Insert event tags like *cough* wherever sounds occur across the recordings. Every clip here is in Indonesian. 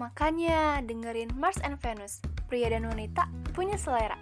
Makanya dengerin Mars and Venus, pria dan wanita punya selera.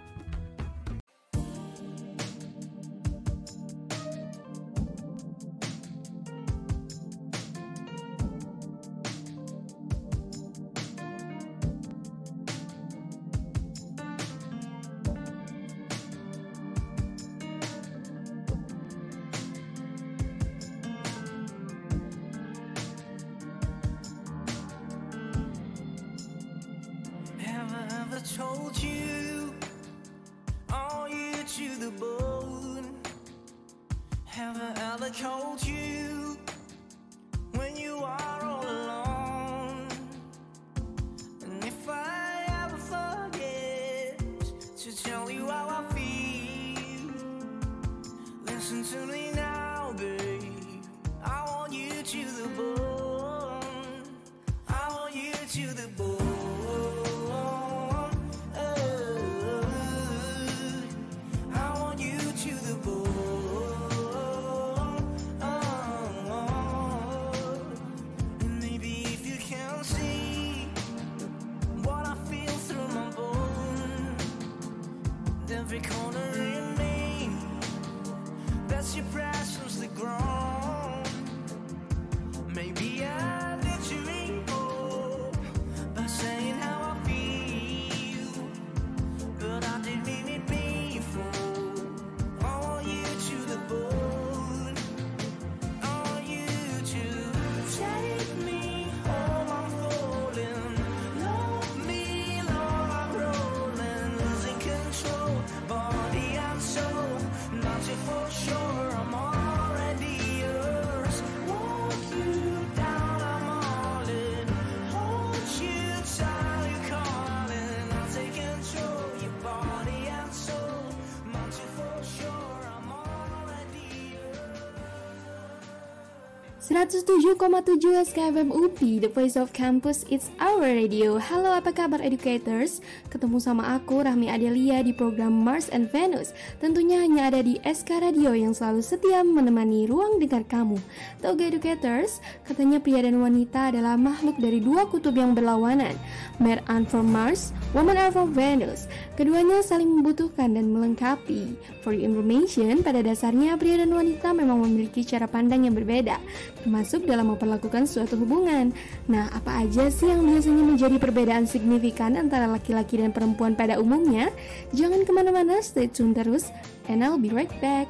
107,7 SKFM UPI, The Voice of Campus, it's our Power Radio. Halo apa kabar educators? Ketemu sama aku Rahmi Adelia di program Mars and Venus. Tentunya hanya ada di SK Radio yang selalu setia menemani ruang dengar kamu. Tahu gak educators? Katanya pria dan wanita adalah makhluk dari dua kutub yang berlawanan. Man are from Mars, woman are from Venus. Keduanya saling membutuhkan dan melengkapi. For your information, pada dasarnya pria dan wanita memang memiliki cara pandang yang berbeda, termasuk dalam memperlakukan suatu hubungan. Nah, apa aja sih yang biasa ini menjadi perbedaan signifikan antara laki-laki dan perempuan pada umumnya? Jangan ke mana-mana, stay tune terus, and I'll be right back.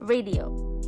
Radio.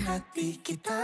Hati kita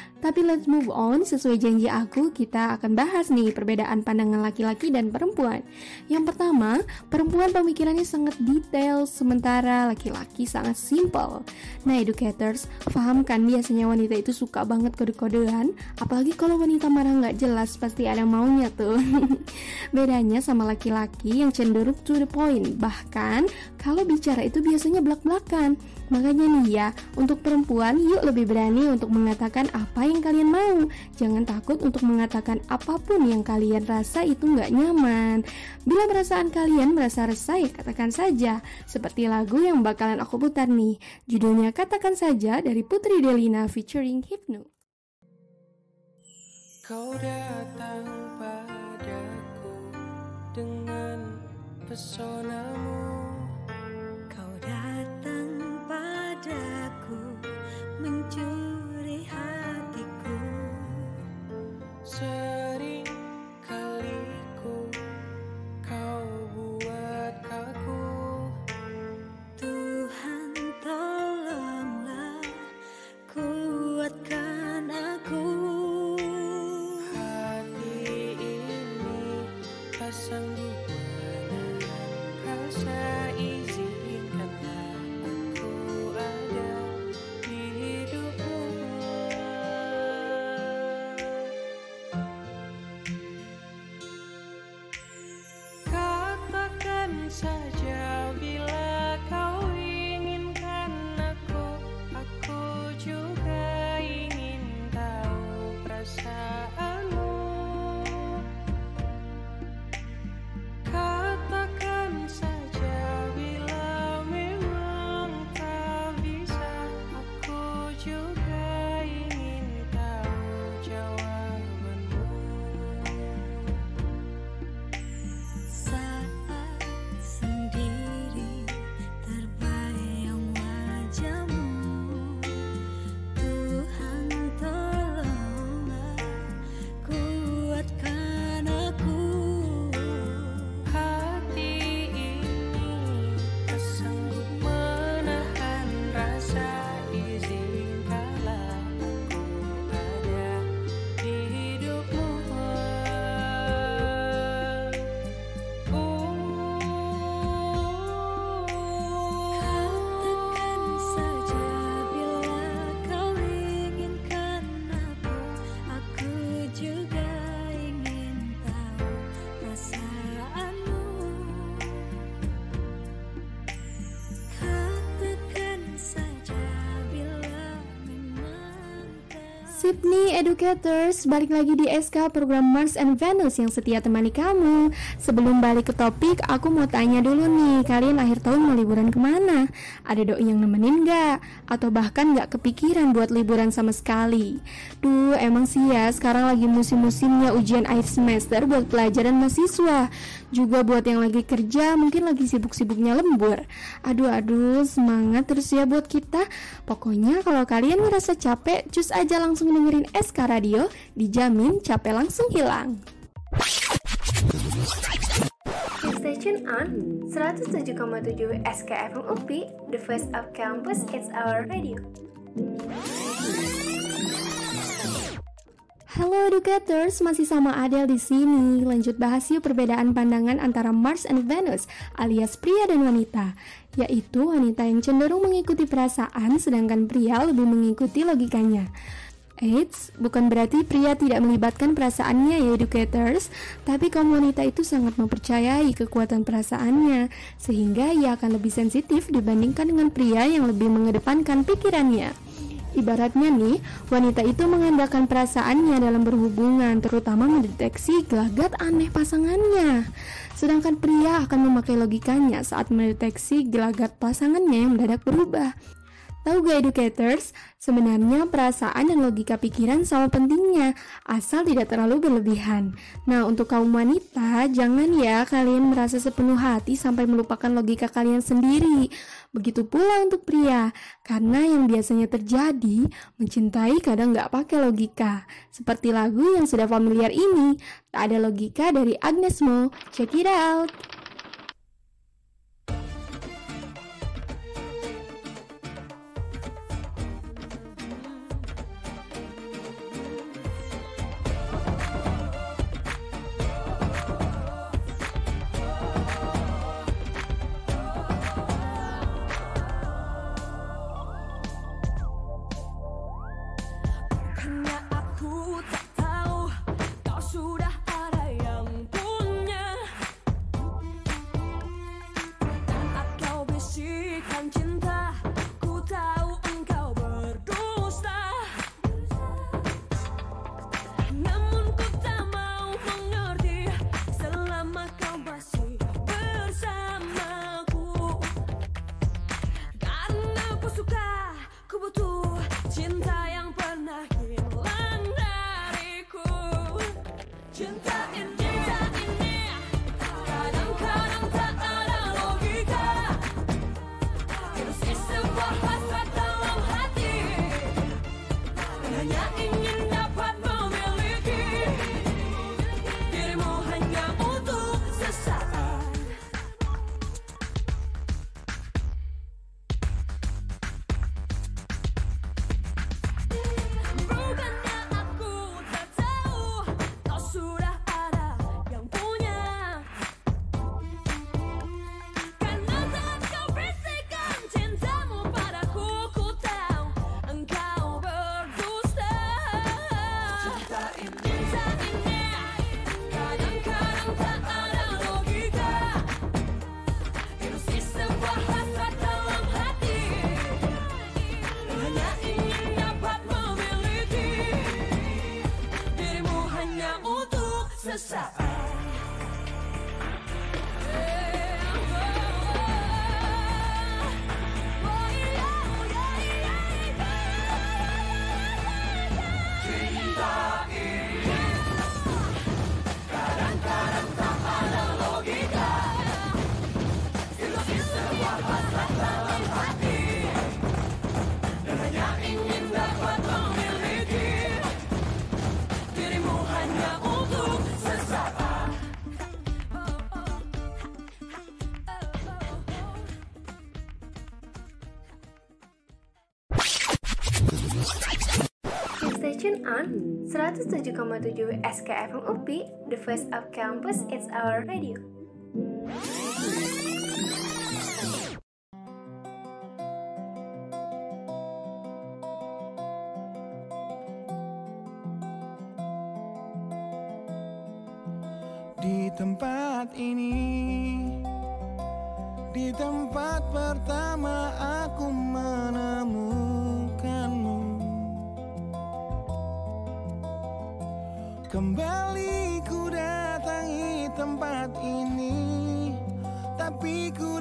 Tapi let's move on, sesuai janji aku kita akan bahas nih perbedaan pandangan laki-laki dan perempuan. Yang pertama, perempuan pemikirannya sangat detail, sementara laki-laki sangat simple. Nah educators, paham kan biasanya wanita itu suka banget kode-kodean, apalagi kalau wanita marah nggak jelas pasti ada maunya tuh. *laughs* Bedanya sama laki-laki yang cenderung to the point, bahkan kalau bicara itu biasanya belak-belakan. Makanya nih ya, untuk perempuan yuk lebih berani untuk mengatakan apa yang kalian mau. Jangan takut untuk mengatakan apa pun yang kalian rasa itu nggak nyaman. Bila perasaan kalian merasa resah ya katakan saja. Seperti lagu yang bakalan aku putar nih. Judulnya Katakan Saja dari Putri Delina featuring Hypno. Kau datang padaku dengan pesonamu mencuri hatiku kau Sydney Educators, balik lagi di SK program Mars and Venus yang setia temani kamu. Sebelum balik ke topik, aku mau tanya dulu nih, kalian akhir tahun mau liburan ke mana? Ada doi yang nemenin nggak? Atau bahkan nggak kepikiran buat liburan sama sekali? Duh, emang sih ya, sekarang lagi musim-musimnya ujian akhir semester buat pelajaran mahasiswa. Juga buat yang lagi kerja, mungkin lagi sibuk-sibuknya lembur. Aduh, aduh, semangat terus ya buat kita. Pokoknya kalau kalian ngerasa capek, cus aja langsung dengerin SK Radio, dijamin capek langsung hilang. Stay tune on 107,7 SKFM UPI, the voice of campus, it's our radio. Halo educators, masih sama Adele di sini. Lanjut bahas yuk perbedaan pandangan antara Mars and Venus alias pria dan wanita, yaitu wanita yang cenderung mengikuti perasaan sedangkan pria lebih mengikuti logikanya. Eits, bukan berarti pria tidak melibatkan perasaannya ya educators, tapi kaum wanita itu sangat mempercayai kekuatan perasaannya, sehingga ia akan lebih sensitif dibandingkan dengan pria yang lebih mengedepankan pikirannya. Ibaratnya nih, wanita itu mengandalkan perasaannya dalam berhubungan, terutama mendeteksi gelagat aneh pasangannya. Sedangkan pria akan memakai logikanya saat mendeteksi gelagat pasangannya yang mendadak berubah. Tahu gak educators, sebenarnya perasaan dan logika pikiran sama pentingnya, asal tidak terlalu berlebihan. Nah, untuk kaum wanita, jangan ya kalian merasa sepenuh hati sampai melupakan logika kalian sendiri. Begitu pula untuk pria, karena yang biasanya terjadi, mencintai kadang nggak pakai logika. Seperti lagu yang sudah familiar ini, tak ada logika dari Agnes Mo. Check it out! 107,7 SKFM UPI, the voice of campus, it's our radio. Tapi ku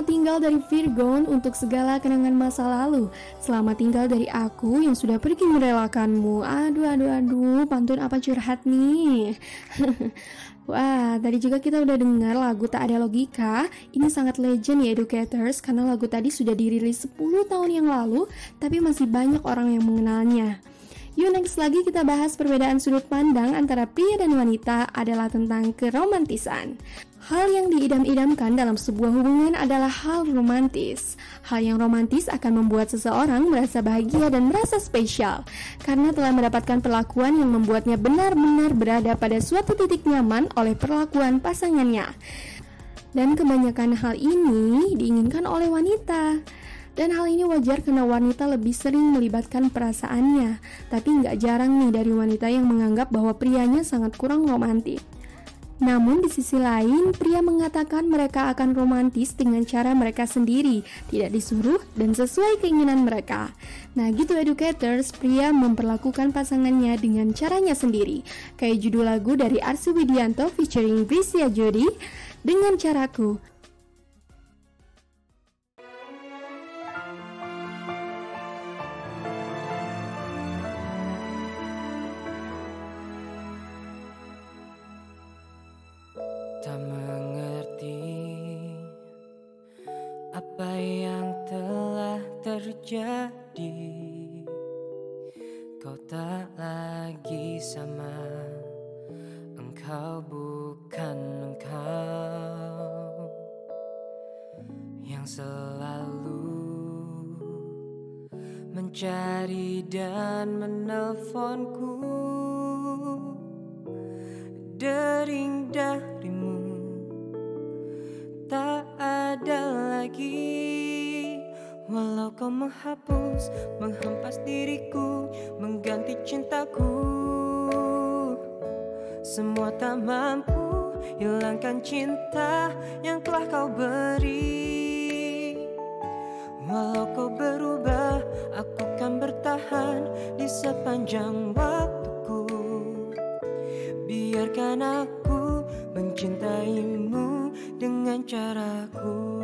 Selamat tinggal dari Virgon untuk segala kenangan masa lalu. Selamat tinggal dari aku yang sudah pergi merelakanmu. Aduh, aduh, aduh, pantun apa curhat nih? *laughs* Wah, tadi juga kita udah dengar lagu Tak Ada Logika. Ini sangat legend ya educators karena lagu tadi sudah dirilis 10 tahun yang lalu, tapi masih banyak orang yang mengenalnya. Yuk next lagi kita bahas perbedaan sudut pandang antara pria dan wanita adalah tentang keromantisan. Hal yang diidam-idamkan dalam sebuah hubungan adalah hal romantis. Hal yang romantis akan membuat seseorang merasa bahagia dan merasa spesial karena telah mendapatkan perlakuan yang membuatnya benar-benar berada pada suatu titik nyaman oleh perlakuan pasangannya. Dan kebanyakan hal ini diinginkan oleh wanita. Dan hal ini wajar karena wanita lebih sering melibatkan perasaannya. Tapi nggak jarang nih dari wanita yang menganggap bahwa prianya sangat kurang romantis. Namun di sisi lain, pria mengatakan mereka akan romantis dengan cara mereka sendiri, tidak disuruh dan sesuai keinginan mereka. Nah gitu educators, pria memperlakukan pasangannya dengan caranya sendiri. Kayak judul lagu dari Arsi Widianto featuring Brisia Jody, dengan caraku. Semua tak mampu hilangkan cinta yang telah kau beri. Walau kau berubah aku kan bertahan di sepanjang waktuku. Biarkan aku mencintaimu dengan caraku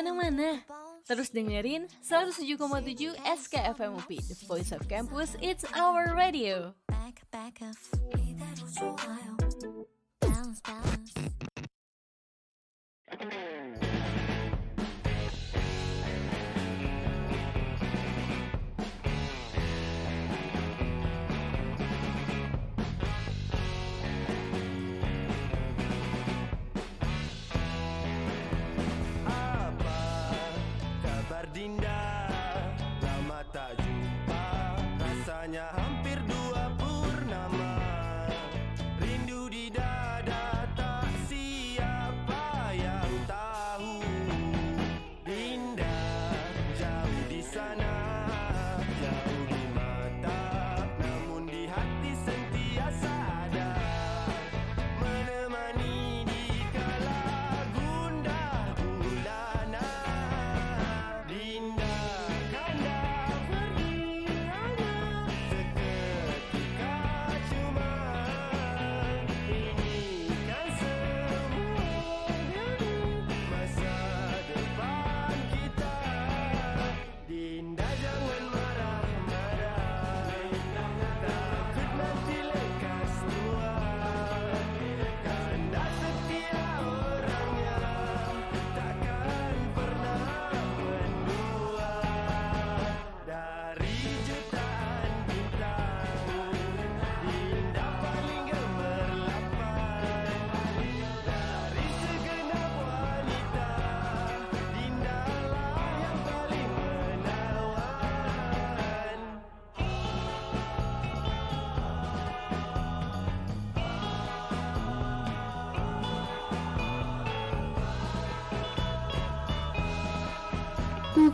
ke mana-mana. Terus dengerin 107,7 SKFM UP, The Voice of Campus, It's Our Radio. Apa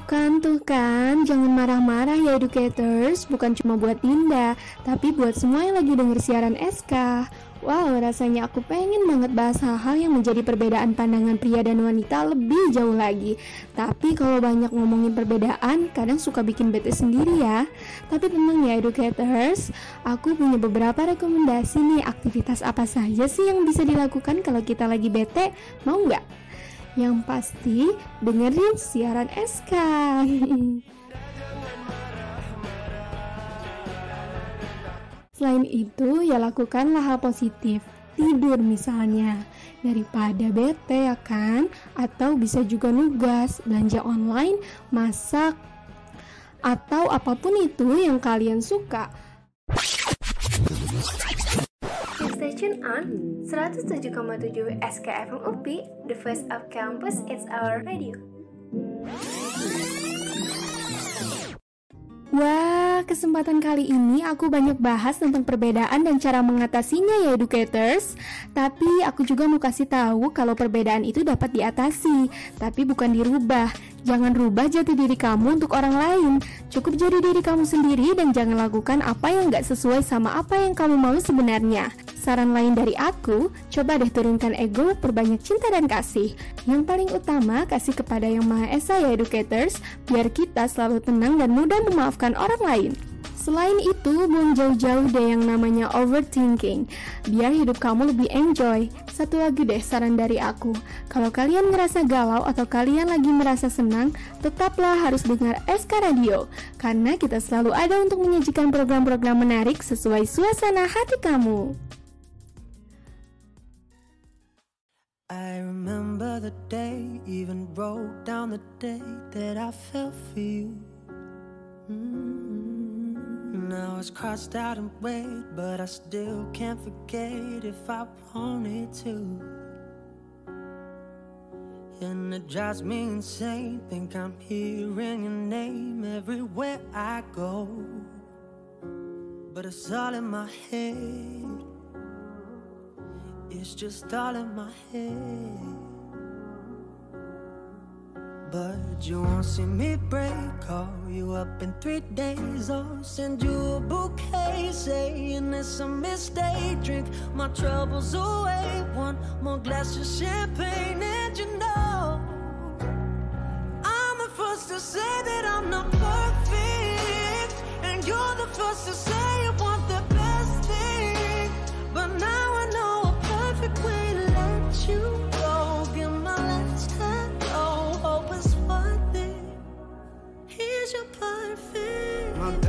kan, tuh kan, jangan marah-marah ya educators, bukan cuma buat Dinda, tapi buat semua yang lagi denger siaran SK. Wow, rasanya aku pengen banget bahas hal-hal yang menjadi perbedaan pandangan pria dan wanita lebih jauh lagi. Tapi kalau banyak ngomongin perbedaan, kadang suka bikin bete sendiri ya. Tapi tenang ya educators, aku punya beberapa rekomendasi nih aktivitas apa saja sih yang bisa dilakukan kalau kita lagi bete, mau nggak? Yang pasti dengerin siaran SK. Selain itu, ya lakukanlah hal positif. Tidur misalnya. Daripada bete ya kan? Atau bisa juga nugas, belanja online, masak, atau apa pun itu yang kalian suka. Tuned on 107,7 SKFM UP, the voice of campus, it's our radio. Wah, kesempatan kali ini aku banyak bahas tentang perbedaan dan cara mengatasinya ya educators. Tapi aku juga mau kasih tahu kalau perbedaan itu dapat diatasi, tapi bukan dirubah. Jangan rubah jati diri kamu untuk orang lain. Cukup jadi diri kamu sendiri dan jangan lakukan apa yang gak sesuai sama apa yang kamu mau sebenarnya. Saran lain dari aku, coba deh turunkan ego, perbanyak cinta dan kasih. Yang paling utama, kasih kepada Yang Maha Esa ya educators, biar kita selalu tenang dan mudah memaafkan orang lain. Selain itu, buang jauh-jauh deh yang namanya overthinking, biar hidup kamu lebih enjoy. Satu lagi deh saran dari aku, kalau kalian ngerasa galau atau kalian lagi merasa senang, tetaplah harus dengar SK Radio, karena kita selalu ada untuk menyajikan program-program menarik sesuai suasana hati kamu. I remember the day, even wrote down the day that I fell for you. Mm. Now it's crossed out in red, but I still can't forget if I wanted to. And it drives me insane. Think I'm hearing your name everywhere I go. But it's all in my head. It's just all in my head. But you won't see me break. Call you up in three days or send you a bouquet saying it's a mistake. Drink my troubles away. One more glass of champagne,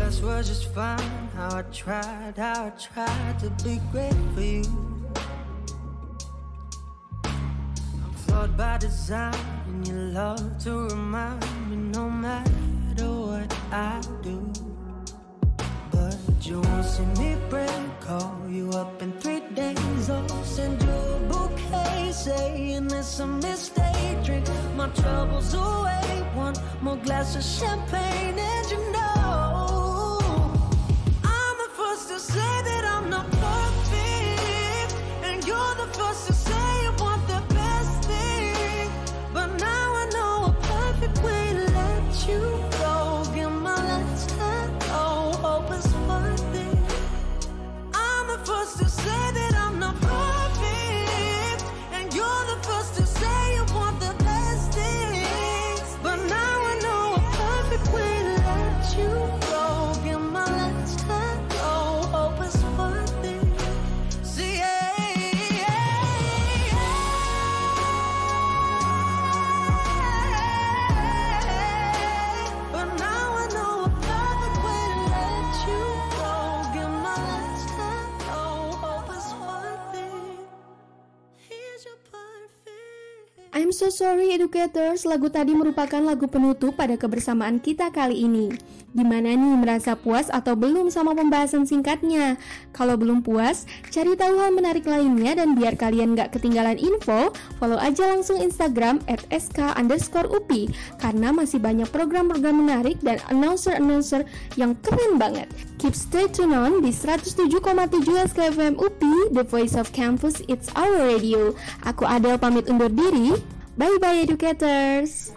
was just fine. How I tried, how I tried to be great for you. I'm flawed by design, and you love to remind me no matter what I do. But you won't see me break, call you up in three days. I'll send you a bouquet, saying it's a mistake. Drink my troubles away, one more glass of champagne, and you know sorry educators, lagu tadi merupakan lagu penutup pada kebersamaan kita kali ini. Gimana nih merasa puas atau belum sama pembahasan singkatnya? Kalau belum puas, cari tahu hal menarik lainnya dan biar kalian gak ketinggalan info, follow aja langsung Instagram at sk underscore upi karena masih banyak program-program menarik dan announcer-announcer yang keren banget. Keep stay tune on di 107,7 SKFM UPI, The Voice of Campus, It's Our Radio. Aku Adel pamit undur diri. Bye-bye educators!